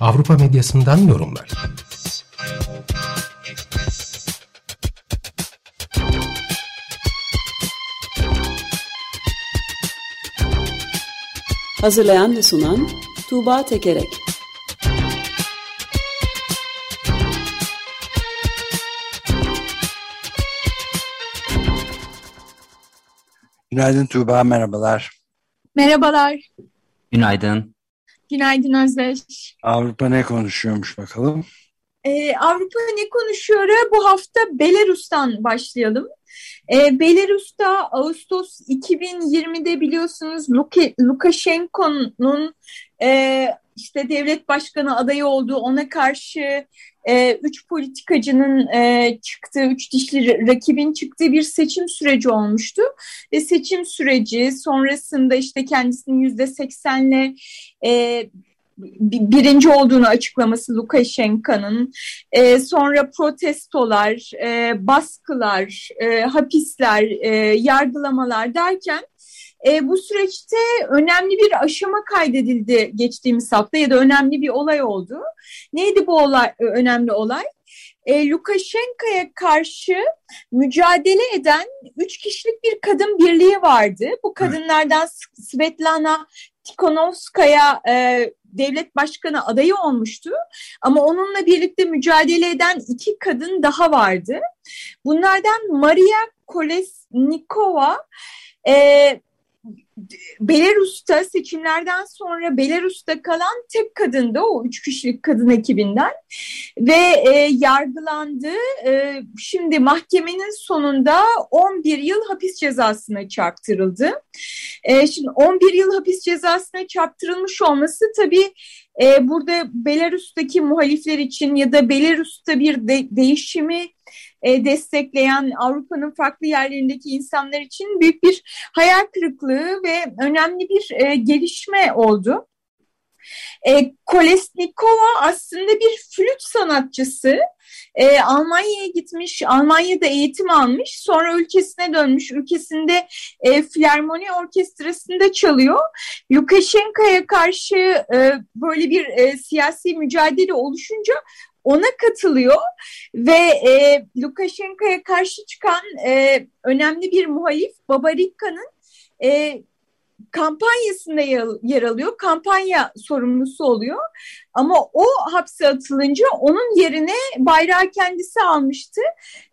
Avrupa medyasından yorumlar. Hazırlayan ve sunan Tuğba Tekerek Günaydın Tuğba, merhabalar. Merhabalar. Günaydın. Günaydın Özdeş. Avrupa ne konuşuyormuş bakalım? Ee, Avrupa ne konuşuyor? Bu hafta Belarus'tan başlayalım. Ee, Belarus'ta Ağustos 2020'de biliyorsunuz Lukashenko'nun e, işte devlet başkanı adayı olduğu ona karşı e, üç politikacının e, çıktığı, üç dişli rakibin çıktığı bir seçim süreci olmuştu. Ve seçim süreci sonrasında işte kendisinin yüzde seksenle e, birinci olduğunu açıklaması Lukashenko'nun, e, sonra protestolar, e, baskılar, e, hapisler, e, yargılamalar derken e, bu süreçte önemli bir aşama kaydedildi geçtiğimiz hafta ya da önemli bir olay oldu. Neydi bu olay, e, önemli olay? E, Lukashenko'ya karşı mücadele eden üç kişilik bir kadın birliği vardı. Bu kadınlardan Svetlana Tikhonovskaya e, devlet başkanı adayı olmuştu. Ama onunla birlikte mücadele eden iki kadın daha vardı. Bunlardan Maria Kolesnikova e, Belarus'ta seçimlerden sonra Belarus'ta kalan tek kadındı o üç kişilik kadın ekibinden ve e, yargılandı. E, şimdi mahkemenin sonunda 11 yıl hapis cezasına çarptırıldı. E, şimdi 11 yıl hapis cezasına çarptırılmış olması tabii e, burada Belarus'taki muhalifler için ya da Belarus'ta bir de, değişimi e, destekleyen Avrupa'nın farklı yerlerindeki insanlar için büyük bir hayal kırıklığı ve önemli bir e, gelişme oldu. E, Kolesnikova aslında bir flüt sanatçısı. E, Almanya'ya gitmiş, Almanya'da eğitim almış, sonra ülkesine dönmüş, ülkesinde e, filarmoni orkestrasında çalıyor. Lukashenko'ya karşı e, böyle bir e, siyasi mücadele oluşunca ona katılıyor ve e, Lukashenko'ya karşı çıkan e, önemli bir muhalif Babarika'nın e, kampanyasında yer alıyor. Kampanya sorumlusu oluyor. Ama o hapse atılınca onun yerine bayrağı kendisi almıştı.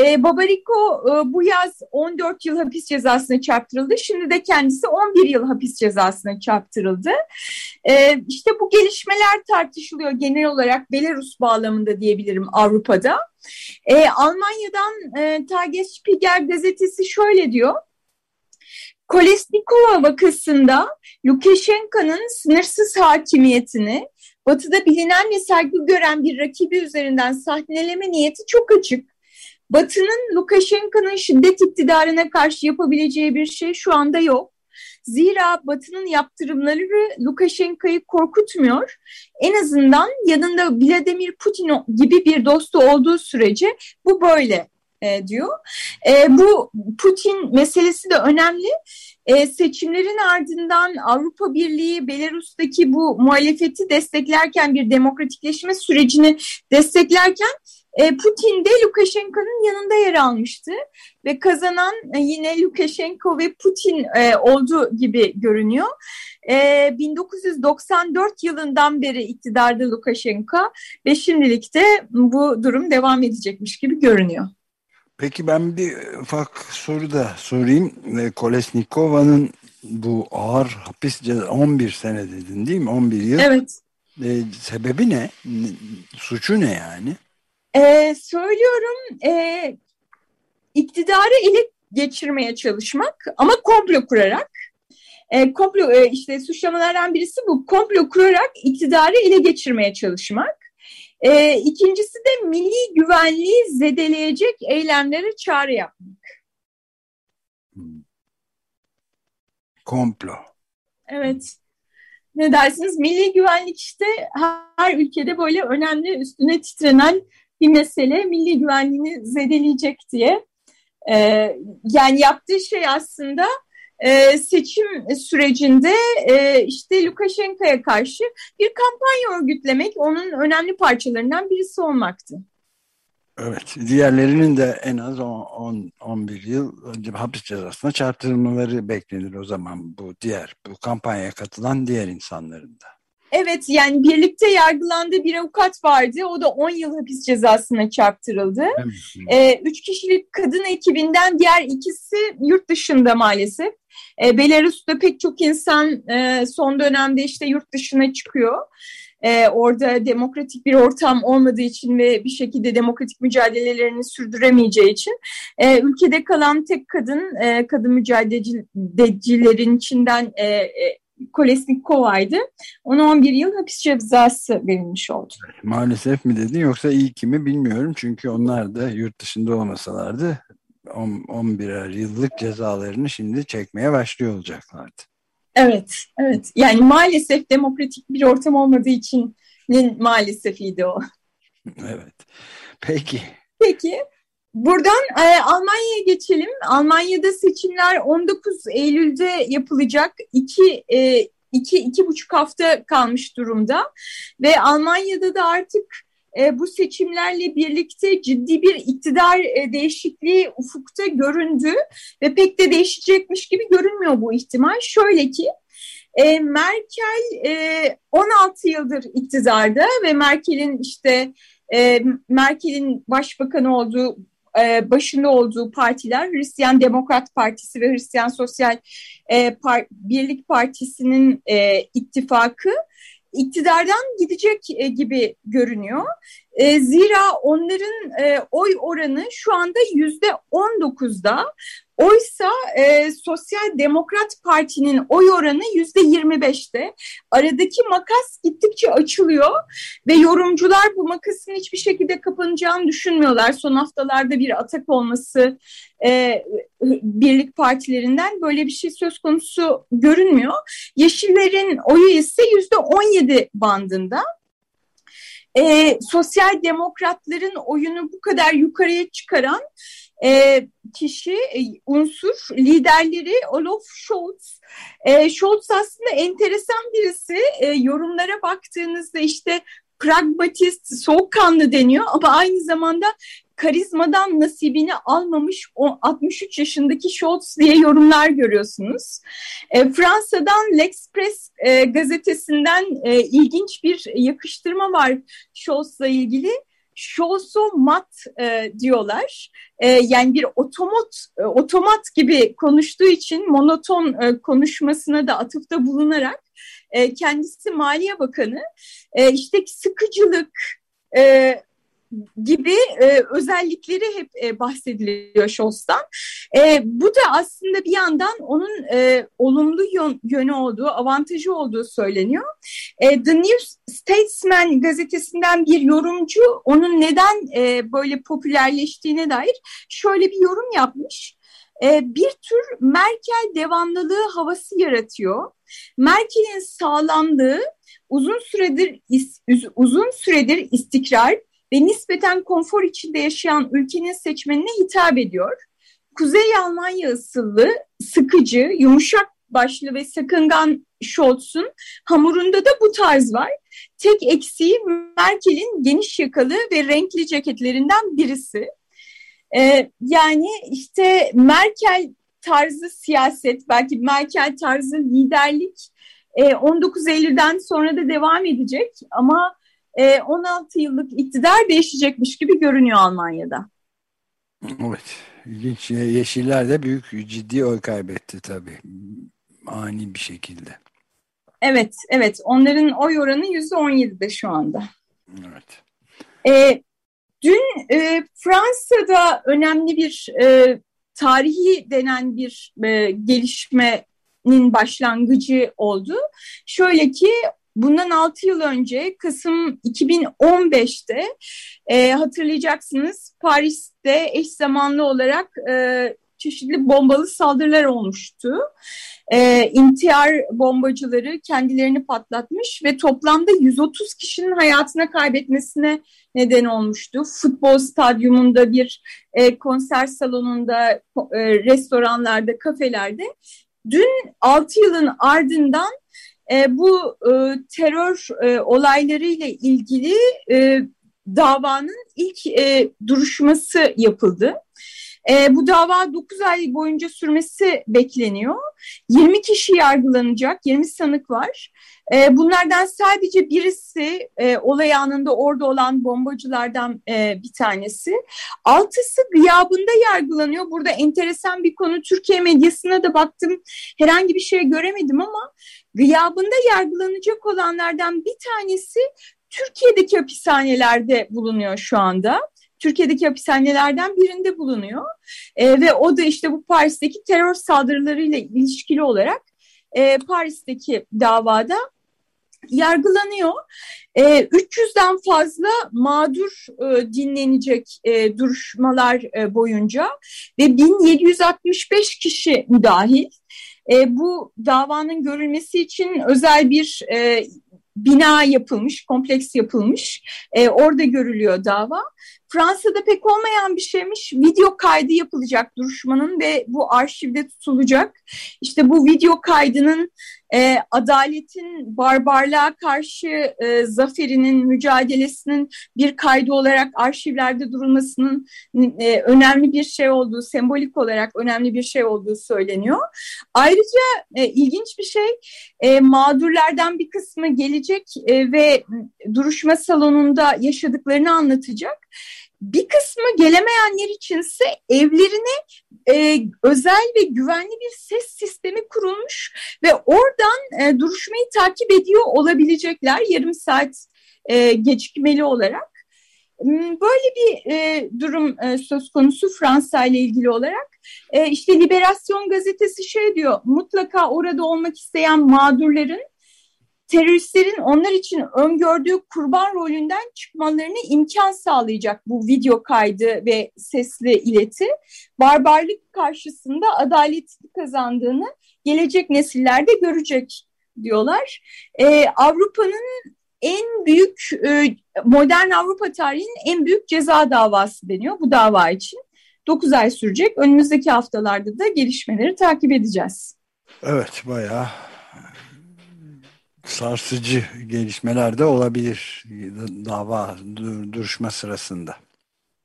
E, Babariko e, bu yaz 14 yıl hapis cezasına çarptırıldı. Şimdi de kendisi 11 yıl hapis cezasına çarptırıldı. E, işte bu gelişmeler tartışılıyor genel olarak Belarus bağlamında diyebilirim Avrupa'da. E, Almanya'dan e, Tagesspiegel gazetesi şöyle diyor. Kolesnikova vakasında Lukashenko'nun sınırsız hakimiyetini Batı'da bilinen ve saygı gören bir rakibi üzerinden sahneleme niyeti çok açık. Batı'nın Lukashenko'nun şiddet iktidarına karşı yapabileceği bir şey şu anda yok. Zira Batı'nın yaptırımları Lukashenko'yu korkutmuyor. En azından yanında Vladimir Putin gibi bir dostu olduğu sürece bu böyle e, diyor. E, bu Putin meselesi de önemli. E, seçimlerin ardından Avrupa Birliği Belarus'taki bu muhalefeti desteklerken bir demokratikleşme sürecini desteklerken e, Putin de Lukashenko'nun yanında yer almıştı ve kazanan e, yine Lukashenko ve Putin e, olduğu gibi görünüyor. E, 1994 yılından beri iktidarda Lukashenko ve şimdilik de bu durum devam edecekmiş gibi görünüyor. Peki ben bir ufak soru da sorayım. Kolesnikova'nın bu ağır hapis cezası 11 sene dedin değil mi? 11 yıl. Evet. E, sebebi ne? Suçu ne yani? E, söylüyorum e, iktidarı ele geçirmeye çalışmak ama komplo kurarak E, komplo e, işte suçlamalardan birisi bu komplo kurarak iktidarı ele geçirmeye çalışmak. E, ikincisi de milli güvenliği zedeleyecek eylemlere çağrı yapmak. Hmm. Komplo. Evet. Ne dersiniz? Milli güvenlik işte her ülkede böyle önemli üstüne titrenen bir mesele. Milli güvenliğini zedeleyecek diye. Ee, yani yaptığı şey aslında e, seçim sürecinde e, işte Lukashenko'ya karşı bir kampanya örgütlemek onun önemli parçalarından birisi olmaktı. Evet, diğerlerinin de en az 10-11 yıl hapis cezasına çarptırılmaları beklenir o zaman bu diğer bu kampanyaya katılan diğer insanların da. Evet yani birlikte yargılandığı bir avukat vardı. O da 10 yıl hapis cezasına çarptırıldı. Ee, üç kişilik kadın ekibinden diğer ikisi yurt dışında maalesef. Ee, Belarus'ta pek çok insan e, son dönemde işte yurt dışına çıkıyor. Ee, orada demokratik bir ortam olmadığı için ve bir şekilde demokratik mücadelelerini sürdüremeyeceği için e, ülkede kalan tek kadın e, kadın mücadelecilerin içinden e, e, Kolesnikova'ydı. Ona 11 yıl hapis cezası verilmiş oldu. Maalesef mi dedin yoksa iyi ki mi bilmiyorum. Çünkü onlar da yurt dışında olmasalardı 11'er yıllık cezalarını şimdi çekmeye başlıyor olacaklardı. Evet, evet. Yani maalesef demokratik bir ortam olmadığı için maalesefiydi o. Evet. Peki. Peki. Buradan e, Almanya'ya geçelim. Almanya'da seçimler 19 Eylül'de yapılacak. İki, e, iki, iki buçuk hafta kalmış durumda. Ve Almanya'da da artık e, bu seçimlerle birlikte ciddi bir iktidar e, değişikliği ufukta göründü. Ve pek de değişecekmiş gibi görünmüyor bu ihtimal. Şöyle ki e, Merkel e, 16 yıldır iktidarda ve Merkel'in işte e, Merkel'in başbakanı olduğu e, başında olduğu partiler Hristiyan Demokrat Partisi ve Hristiyan Sosyal e, Par Birlik Partisi'nin e, ittifakı iktidardan gidecek e, gibi görünüyor. E, zira onların e, oy oranı şu anda yüzde 19'da. Oysa e, Sosyal Demokrat Parti'nin oy oranı yüzde 25'te. Aradaki makas gittikçe açılıyor ve yorumcular bu makasın hiçbir şekilde kapanacağını düşünmüyorlar. Son haftalarda bir atak olması e, birlik partilerinden böyle bir şey söz konusu görünmüyor. Yeşillerin oyu ise yüzde 17. Kennedy bandında. E, sosyal demokratların oyunu bu kadar yukarıya çıkaran e, kişi, e, unsur, liderleri Olaf Scholz. E, Scholz aslında enteresan birisi. E, yorumlara baktığınızda işte pragmatist, soğukkanlı deniyor ama aynı zamanda karizmadan nasibini almamış o 63 yaşındaki Scholz diye yorumlar görüyorsunuz. E, Fransa'dan L'Express e, gazetesinden e, ilginç bir yakıştırma var Scholz'la ilgili. Şoso mat e, diyorlar. E, yani bir otomat e, otomat gibi konuştuğu için monoton e, konuşmasına da atıfta bulunarak e, kendisi Maliye Bakanı e, işte sıkıcılık, e, gibi e, özellikleri hep e, bahsediliyor Scholz'tan. E, bu da aslında bir yandan onun e, olumlu yön, yönü olduğu, avantajı olduğu söyleniyor. E, The New Statesman gazetesinden bir yorumcu onun neden e, böyle popülerleştiğine dair şöyle bir yorum yapmış. E, bir tür Merkel devamlılığı havası yaratıyor. Merkel'in sağlamlığı uzun süredir uzun süredir istikrar ve nispeten konfor içinde yaşayan ülkenin seçmenine hitap ediyor. Kuzey Almanya ısıllı, sıkıcı, yumuşak başlı ve sakıngan Scholz'un hamurunda da bu tarz var. Tek eksiği Merkel'in geniş yakalı ve renkli ceketlerinden birisi. Ee, yani işte Merkel tarzı siyaset, belki Merkel tarzı liderlik 19 e, Eylül'den sonra da devam edecek ama 16 e, yıllık iktidar değişecekmiş gibi görünüyor Almanya'da. Evet, ilginç. Yeşiller de büyük ciddi oy kaybetti tabii. Ani bir şekilde. Evet, evet. Onların oy oranı yüzde on yedide şu anda. Evet. E, dün e, Fransa'da önemli bir e, tarihi denen bir e, gelişme serinin başlangıcı oldu. Şöyle ki bundan 6 yıl önce Kasım 2015'te e, hatırlayacaksınız Paris'te eş zamanlı olarak e, çeşitli bombalı saldırılar olmuştu. E, intihar bombacıları kendilerini patlatmış ve toplamda 130 kişinin hayatına kaybetmesine neden olmuştu. Futbol stadyumunda bir e, konser salonunda, e, restoranlarda, kafelerde. Dün 6 yılın ardından e, bu e, terör e, olaylarıyla ilgili e, davanın ilk e, duruşması yapıldı. E, bu dava 9 ay boyunca sürmesi bekleniyor. 20 kişi yargılanacak, 20 sanık var. E, bunlardan sadece birisi e, olay anında orada olan bombacılardan e, bir tanesi. Altısı gıyabında yargılanıyor. Burada enteresan bir konu. Türkiye medyasına da baktım. Herhangi bir şey göremedim ama gıyabında yargılanacak olanlardan bir tanesi Türkiye'deki hapishanelerde bulunuyor şu anda. Türkiye'deki hapishanelerden birinde bulunuyor. E, ve o da işte bu Paris'teki terör saldırılarıyla ilişkili olarak e, Paris'teki davada yargılanıyor. E, 300'den fazla mağdur e, dinlenecek e, duruşmalar e, boyunca ve 1765 kişi müdahil. E, bu davanın görülmesi için özel bir e, bina yapılmış, kompleks yapılmış. E, orada görülüyor dava. Fransa'da pek olmayan bir şeymiş. Video kaydı yapılacak duruşmanın ve bu arşivde tutulacak. İşte bu video kaydının e, adaletin barbarlığa karşı e, zaferinin, mücadelesinin bir kaydı olarak arşivlerde durulmasının e, önemli bir şey olduğu, sembolik olarak önemli bir şey olduğu söyleniyor. Ayrıca e, ilginç bir şey, e, mağdurlardan bir kısmı gelecek e, ve duruşma salonunda yaşadıklarını anlatacak. Bir kısmı gelemeyenler içinse evlerine e, özel ve güvenli bir ses sistemi kurulmuş ve oradan e, duruşmayı takip ediyor olabilecekler yarım saat e, gecikmeli olarak. Hmm, böyle bir e, durum e, söz konusu Fransa ile ilgili olarak. E, işte Liberasyon gazetesi şey diyor, mutlaka orada olmak isteyen mağdurların teröristlerin onlar için öngördüğü kurban rolünden çıkmalarını imkan sağlayacak bu video kaydı ve sesli ileti. Barbarlık karşısında adaletli kazandığını gelecek nesiller de görecek diyorlar. Ee, Avrupa'nın en büyük e, modern Avrupa tarihinin en büyük ceza davası deniyor bu dava için. 9 ay sürecek. Önümüzdeki haftalarda da gelişmeleri takip edeceğiz. Evet bayağı sarsıcı gelişmeler de olabilir dava duruşma sırasında.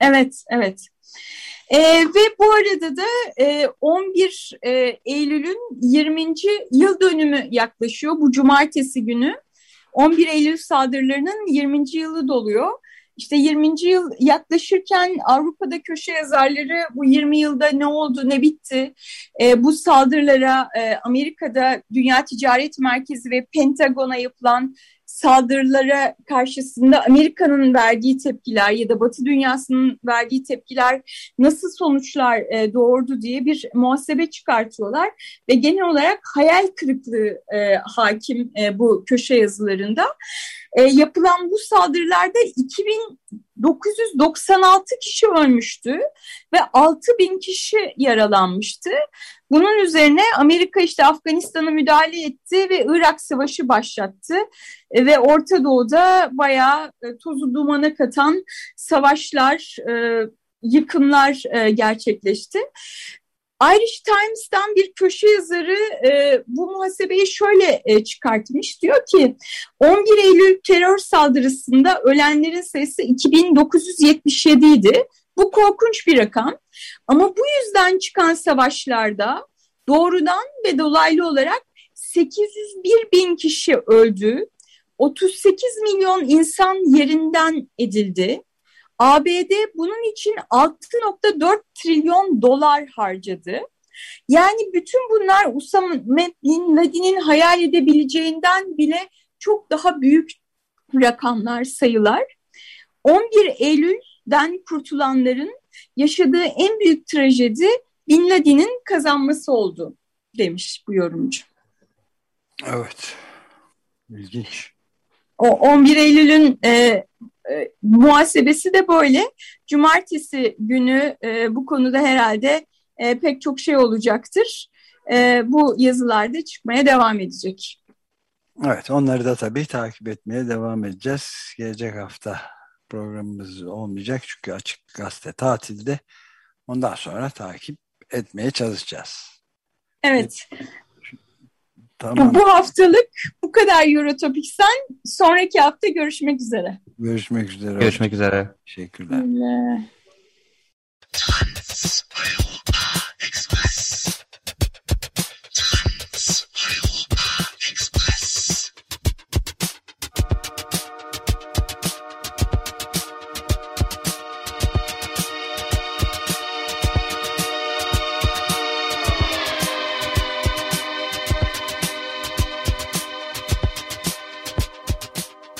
Evet, evet. ee, ve bu arada da e, 11 e, Eylül'ün 20. yıl dönümü yaklaşıyor. Bu cumartesi günü 11 Eylül saldırılarının 20. yılı doluyor. İşte 20. yıl yaklaşırken Avrupa'da köşe yazarları bu 20 yılda ne oldu ne bitti e, bu saldırılara e, Amerika'da Dünya Ticaret Merkezi ve Pentagon'a yapılan saldırılara karşısında Amerika'nın verdiği tepkiler ya da Batı dünyasının verdiği tepkiler nasıl sonuçlar e, doğurdu diye bir muhasebe çıkartıyorlar ve genel olarak hayal kırıklığı e, hakim e, bu köşe yazılarında. E, yapılan bu saldırılarda 2996 kişi ölmüştü ve 6000 kişi yaralanmıştı. Bunun üzerine Amerika işte Afganistan'a müdahale etti ve Irak Savaşı başlattı. E, ve Orta Doğu'da bayağı e, tozu dumana katan savaşlar, e, yıkımlar gerçekleşti. Irish Times'tan bir köşe yazarı e, bu muhasebeyi şöyle e, çıkartmış. Diyor ki 11 Eylül terör saldırısında ölenlerin sayısı 2977 idi. Bu korkunç bir rakam. Ama bu yüzden çıkan savaşlarda doğrudan ve dolaylı olarak 801 bin kişi öldü. 38 milyon insan yerinden edildi. ABD bunun için 6.4 trilyon dolar harcadı. Yani bütün bunlar Usama Bin Laden'in hayal edebileceğinden bile çok daha büyük rakamlar, sayılar. 11 Eylül'den kurtulanların yaşadığı en büyük trajedi Bin Laden'in kazanması oldu. demiş bu yorumcu. Evet. İlginç. O 11 Eylül'ün e, e, muhasebesi de böyle. Cumartesi günü e, bu konuda herhalde e, pek çok şey olacaktır. E, bu yazılarda çıkmaya devam edecek. Evet onları da tabii takip etmeye devam edeceğiz. Gelecek hafta programımız olmayacak çünkü açık gazete tatilde. Ondan sonra takip etmeye çalışacağız. Evet. Tamam. Bu haftalık bu kadar Eurotopik'sen sonraki hafta görüşmek üzere. Görüşmek üzere. Görüşmek üzere. Teşekkürler. Öyle.